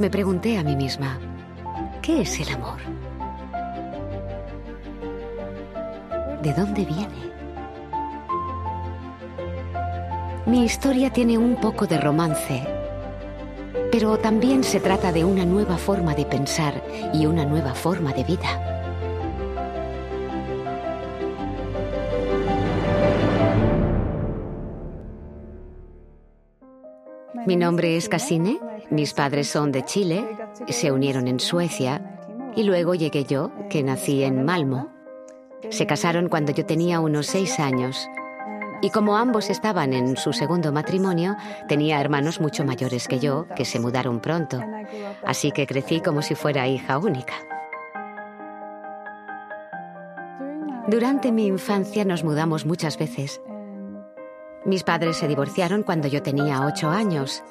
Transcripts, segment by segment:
me pregunté a mí misma, ¿qué es el amor? ¿De dónde viene? Mi historia tiene un poco de romance, pero también se trata de una nueva forma de pensar y una nueva forma de vida. Mi nombre es Casine, mis padres son de Chile, se unieron en Suecia y luego llegué yo, que nací en Malmo. Se casaron cuando yo tenía unos seis años y como ambos estaban en su segundo matrimonio, tenía hermanos mucho mayores que yo, que se mudaron pronto. Así que crecí como si fuera hija única. Durante mi infancia nos mudamos muchas veces. Mis padres se divorciaron cuando yo tenía ocho años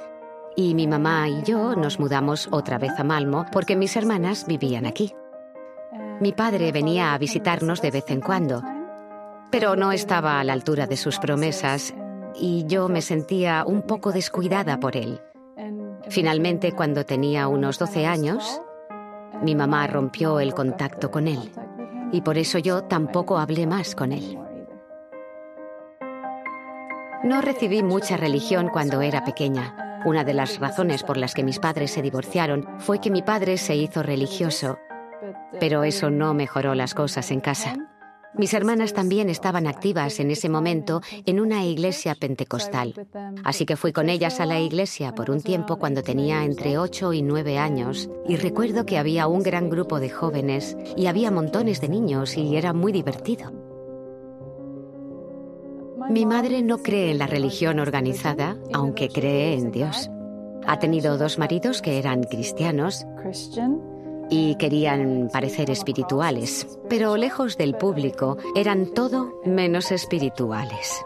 y mi mamá y yo nos mudamos otra vez a Malmo porque mis hermanas vivían aquí. Mi padre venía a visitarnos de vez en cuando pero no estaba a la altura de sus promesas y yo me sentía un poco descuidada por él. Finalmente, cuando tenía unos 12 años, mi mamá rompió el contacto con él y por eso yo tampoco hablé más con él. No recibí mucha religión cuando era pequeña. Una de las razones por las que mis padres se divorciaron fue que mi padre se hizo religioso, pero eso no mejoró las cosas en casa. Mis hermanas también estaban activas en ese momento en una iglesia pentecostal. Así que fui con ellas a la iglesia por un tiempo cuando tenía entre 8 y 9 años y recuerdo que había un gran grupo de jóvenes y había montones de niños y era muy divertido. Mi madre no cree en la religión organizada, aunque cree en Dios. Ha tenido dos maridos que eran cristianos y querían parecer espirituales, pero lejos del público eran todo menos espirituales.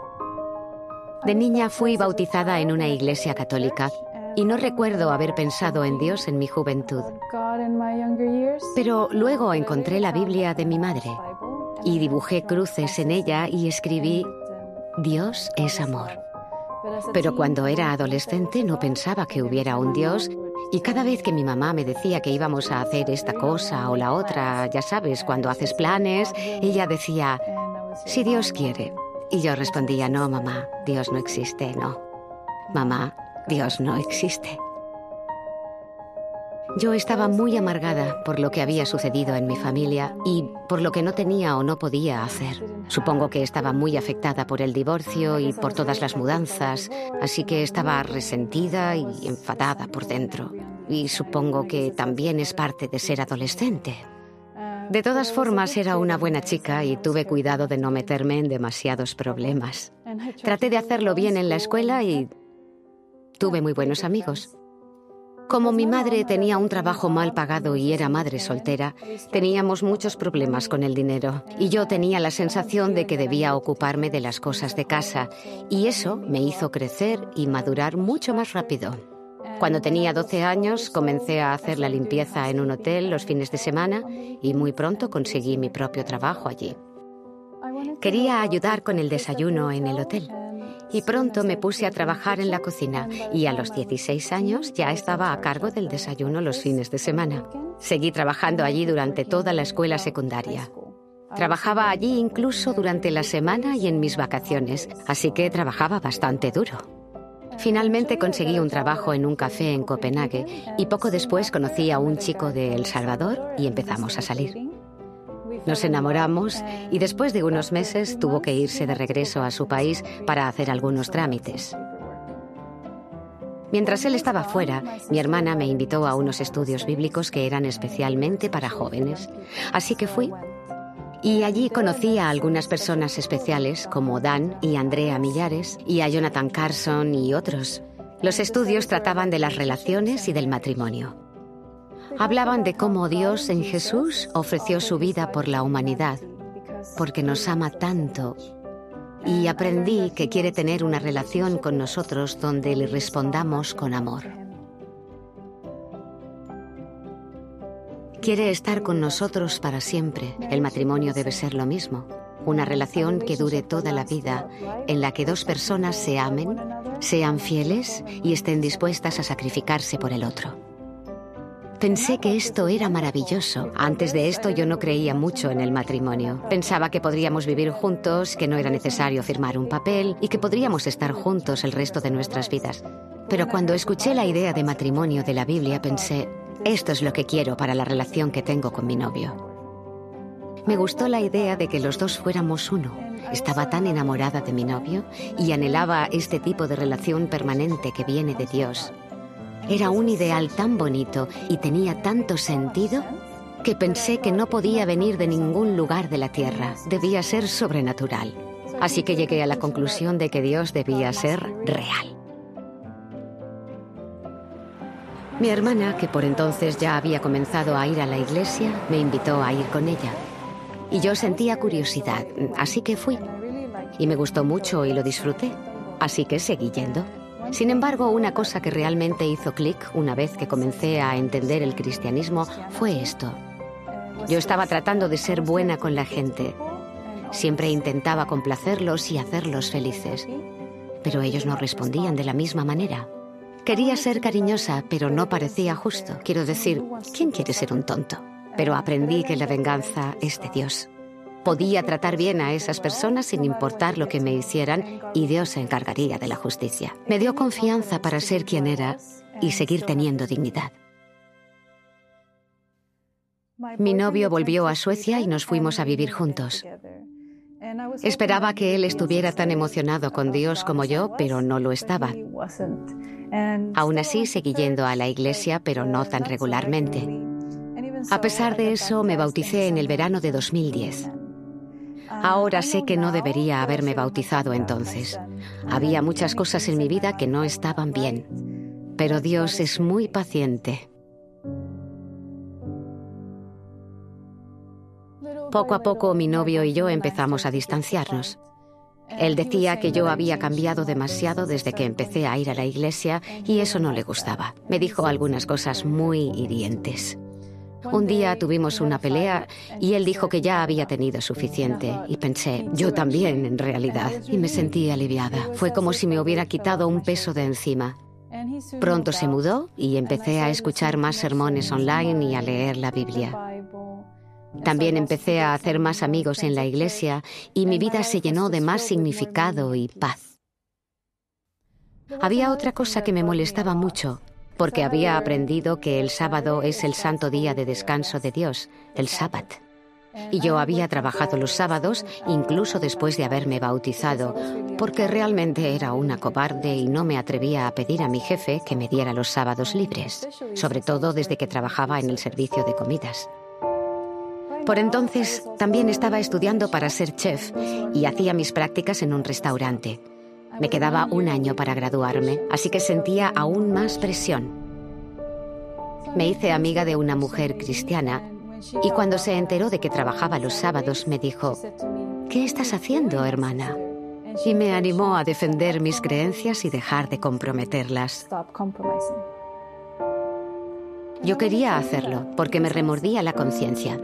De niña fui bautizada en una iglesia católica y no recuerdo haber pensado en Dios en mi juventud. Pero luego encontré la Biblia de mi madre y dibujé cruces en ella y escribí, Dios es amor. Pero cuando era adolescente no pensaba que hubiera un Dios y cada vez que mi mamá me decía que íbamos a hacer esta cosa o la otra, ya sabes, cuando haces planes, ella decía, si Dios quiere. Y yo respondía, no, mamá, Dios no existe, no. Mamá, Dios no existe. Yo estaba muy amargada por lo que había sucedido en mi familia y por lo que no tenía o no podía hacer. Supongo que estaba muy afectada por el divorcio y por todas las mudanzas, así que estaba resentida y enfadada por dentro. Y supongo que también es parte de ser adolescente. De todas formas, era una buena chica y tuve cuidado de no meterme en demasiados problemas. Traté de hacerlo bien en la escuela y tuve muy buenos amigos. Como mi madre tenía un trabajo mal pagado y era madre soltera, teníamos muchos problemas con el dinero y yo tenía la sensación de que debía ocuparme de las cosas de casa y eso me hizo crecer y madurar mucho más rápido. Cuando tenía 12 años comencé a hacer la limpieza en un hotel los fines de semana y muy pronto conseguí mi propio trabajo allí. Quería ayudar con el desayuno en el hotel y pronto me puse a trabajar en la cocina y a los 16 años ya estaba a cargo del desayuno los fines de semana. Seguí trabajando allí durante toda la escuela secundaria. Trabajaba allí incluso durante la semana y en mis vacaciones, así que trabajaba bastante duro. Finalmente conseguí un trabajo en un café en Copenhague y poco después conocí a un chico de El Salvador y empezamos a salir. Nos enamoramos y después de unos meses tuvo que irse de regreso a su país para hacer algunos trámites. Mientras él estaba fuera, mi hermana me invitó a unos estudios bíblicos que eran especialmente para jóvenes. Así que fui. Y allí conocí a algunas personas especiales como Dan y Andrea Millares y a Jonathan Carson y otros. Los estudios trataban de las relaciones y del matrimonio. Hablaban de cómo Dios en Jesús ofreció su vida por la humanidad, porque nos ama tanto. Y aprendí que quiere tener una relación con nosotros donde le respondamos con amor. Quiere estar con nosotros para siempre. El matrimonio debe ser lo mismo. Una relación que dure toda la vida, en la que dos personas se amen, sean fieles y estén dispuestas a sacrificarse por el otro. Pensé que esto era maravilloso. Antes de esto yo no creía mucho en el matrimonio. Pensaba que podríamos vivir juntos, que no era necesario firmar un papel y que podríamos estar juntos el resto de nuestras vidas. Pero cuando escuché la idea de matrimonio de la Biblia pensé, esto es lo que quiero para la relación que tengo con mi novio. Me gustó la idea de que los dos fuéramos uno. Estaba tan enamorada de mi novio y anhelaba este tipo de relación permanente que viene de Dios. Era un ideal tan bonito y tenía tanto sentido que pensé que no podía venir de ningún lugar de la tierra, debía ser sobrenatural. Así que llegué a la conclusión de que Dios debía ser real. Mi hermana, que por entonces ya había comenzado a ir a la iglesia, me invitó a ir con ella. Y yo sentía curiosidad, así que fui. Y me gustó mucho y lo disfruté, así que seguí yendo. Sin embargo, una cosa que realmente hizo clic una vez que comencé a entender el cristianismo fue esto. Yo estaba tratando de ser buena con la gente. Siempre intentaba complacerlos y hacerlos felices. Pero ellos no respondían de la misma manera. Quería ser cariñosa, pero no parecía justo. Quiero decir, ¿quién quiere ser un tonto? Pero aprendí que la venganza es de Dios. Podía tratar bien a esas personas sin importar lo que me hicieran y Dios se encargaría de la justicia. Me dio confianza para ser quien era y seguir teniendo dignidad. Mi novio volvió a Suecia y nos fuimos a vivir juntos. Esperaba que él estuviera tan emocionado con Dios como yo, pero no lo estaba. Aún así, seguí yendo a la iglesia, pero no tan regularmente. A pesar de eso, me bauticé en el verano de 2010. Ahora sé que no debería haberme bautizado entonces. Había muchas cosas en mi vida que no estaban bien. Pero Dios es muy paciente. Poco a poco mi novio y yo empezamos a distanciarnos. Él decía que yo había cambiado demasiado desde que empecé a ir a la iglesia y eso no le gustaba. Me dijo algunas cosas muy hirientes. Un día tuvimos una pelea y él dijo que ya había tenido suficiente y pensé, yo también en realidad, y me sentí aliviada. Fue como si me hubiera quitado un peso de encima. Pronto se mudó y empecé a escuchar más sermones online y a leer la Biblia. También empecé a hacer más amigos en la iglesia y mi vida se llenó de más significado y paz. Había otra cosa que me molestaba mucho porque había aprendido que el sábado es el santo día de descanso de Dios, el sábado. Y yo había trabajado los sábados incluso después de haberme bautizado, porque realmente era una cobarde y no me atrevía a pedir a mi jefe que me diera los sábados libres, sobre todo desde que trabajaba en el servicio de comidas. Por entonces también estaba estudiando para ser chef y hacía mis prácticas en un restaurante. Me quedaba un año para graduarme, así que sentía aún más presión. Me hice amiga de una mujer cristiana y cuando se enteró de que trabajaba los sábados me dijo, ¿qué estás haciendo, hermana? Y me animó a defender mis creencias y dejar de comprometerlas. Yo quería hacerlo porque me remordía la conciencia.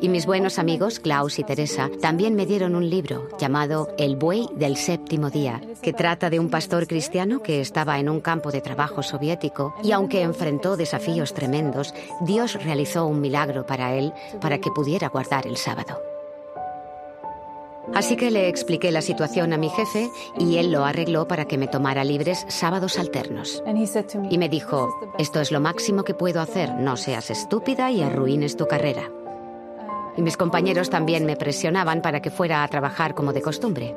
Y mis buenos amigos, Klaus y Teresa, también me dieron un libro llamado El buey del séptimo día, que trata de un pastor cristiano que estaba en un campo de trabajo soviético y aunque enfrentó desafíos tremendos, Dios realizó un milagro para él para que pudiera guardar el sábado. Así que le expliqué la situación a mi jefe y él lo arregló para que me tomara libres sábados alternos. Y me dijo, esto es lo máximo que puedo hacer, no seas estúpida y arruines tu carrera y mis compañeros también me presionaban para que fuera a trabajar como de costumbre.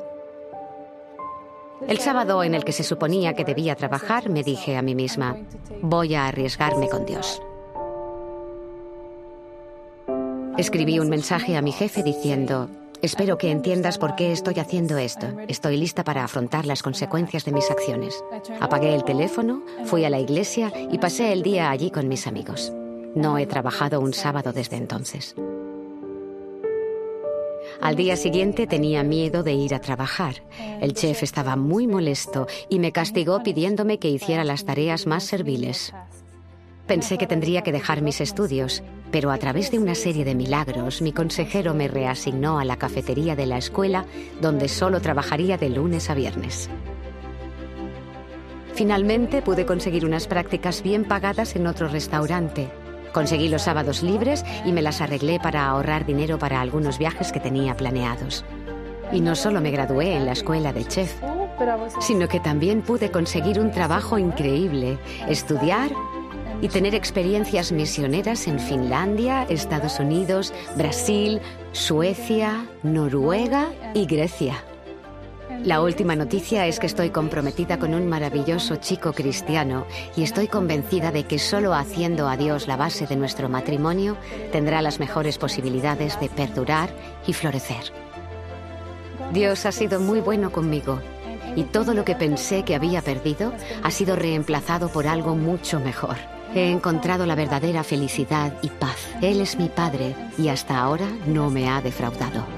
El sábado en el que se suponía que debía trabajar, me dije a mí misma, voy a arriesgarme con Dios. Escribí un mensaje a mi jefe diciendo, espero que entiendas por qué estoy haciendo esto. Estoy lista para afrontar las consecuencias de mis acciones. Apagué el teléfono, fui a la iglesia y pasé el día allí con mis amigos. No he trabajado un sábado desde entonces. Al día siguiente tenía miedo de ir a trabajar. El chef estaba muy molesto y me castigó pidiéndome que hiciera las tareas más serviles. Pensé que tendría que dejar mis estudios, pero a través de una serie de milagros mi consejero me reasignó a la cafetería de la escuela donde solo trabajaría de lunes a viernes. Finalmente pude conseguir unas prácticas bien pagadas en otro restaurante Conseguí los sábados libres y me las arreglé para ahorrar dinero para algunos viajes que tenía planeados. Y no solo me gradué en la escuela de chef, sino que también pude conseguir un trabajo increíble, estudiar y tener experiencias misioneras en Finlandia, Estados Unidos, Brasil, Suecia, Noruega y Grecia. La última noticia es que estoy comprometida con un maravilloso chico cristiano y estoy convencida de que solo haciendo a Dios la base de nuestro matrimonio tendrá las mejores posibilidades de perdurar y florecer. Dios ha sido muy bueno conmigo y todo lo que pensé que había perdido ha sido reemplazado por algo mucho mejor. He encontrado la verdadera felicidad y paz. Él es mi Padre y hasta ahora no me ha defraudado.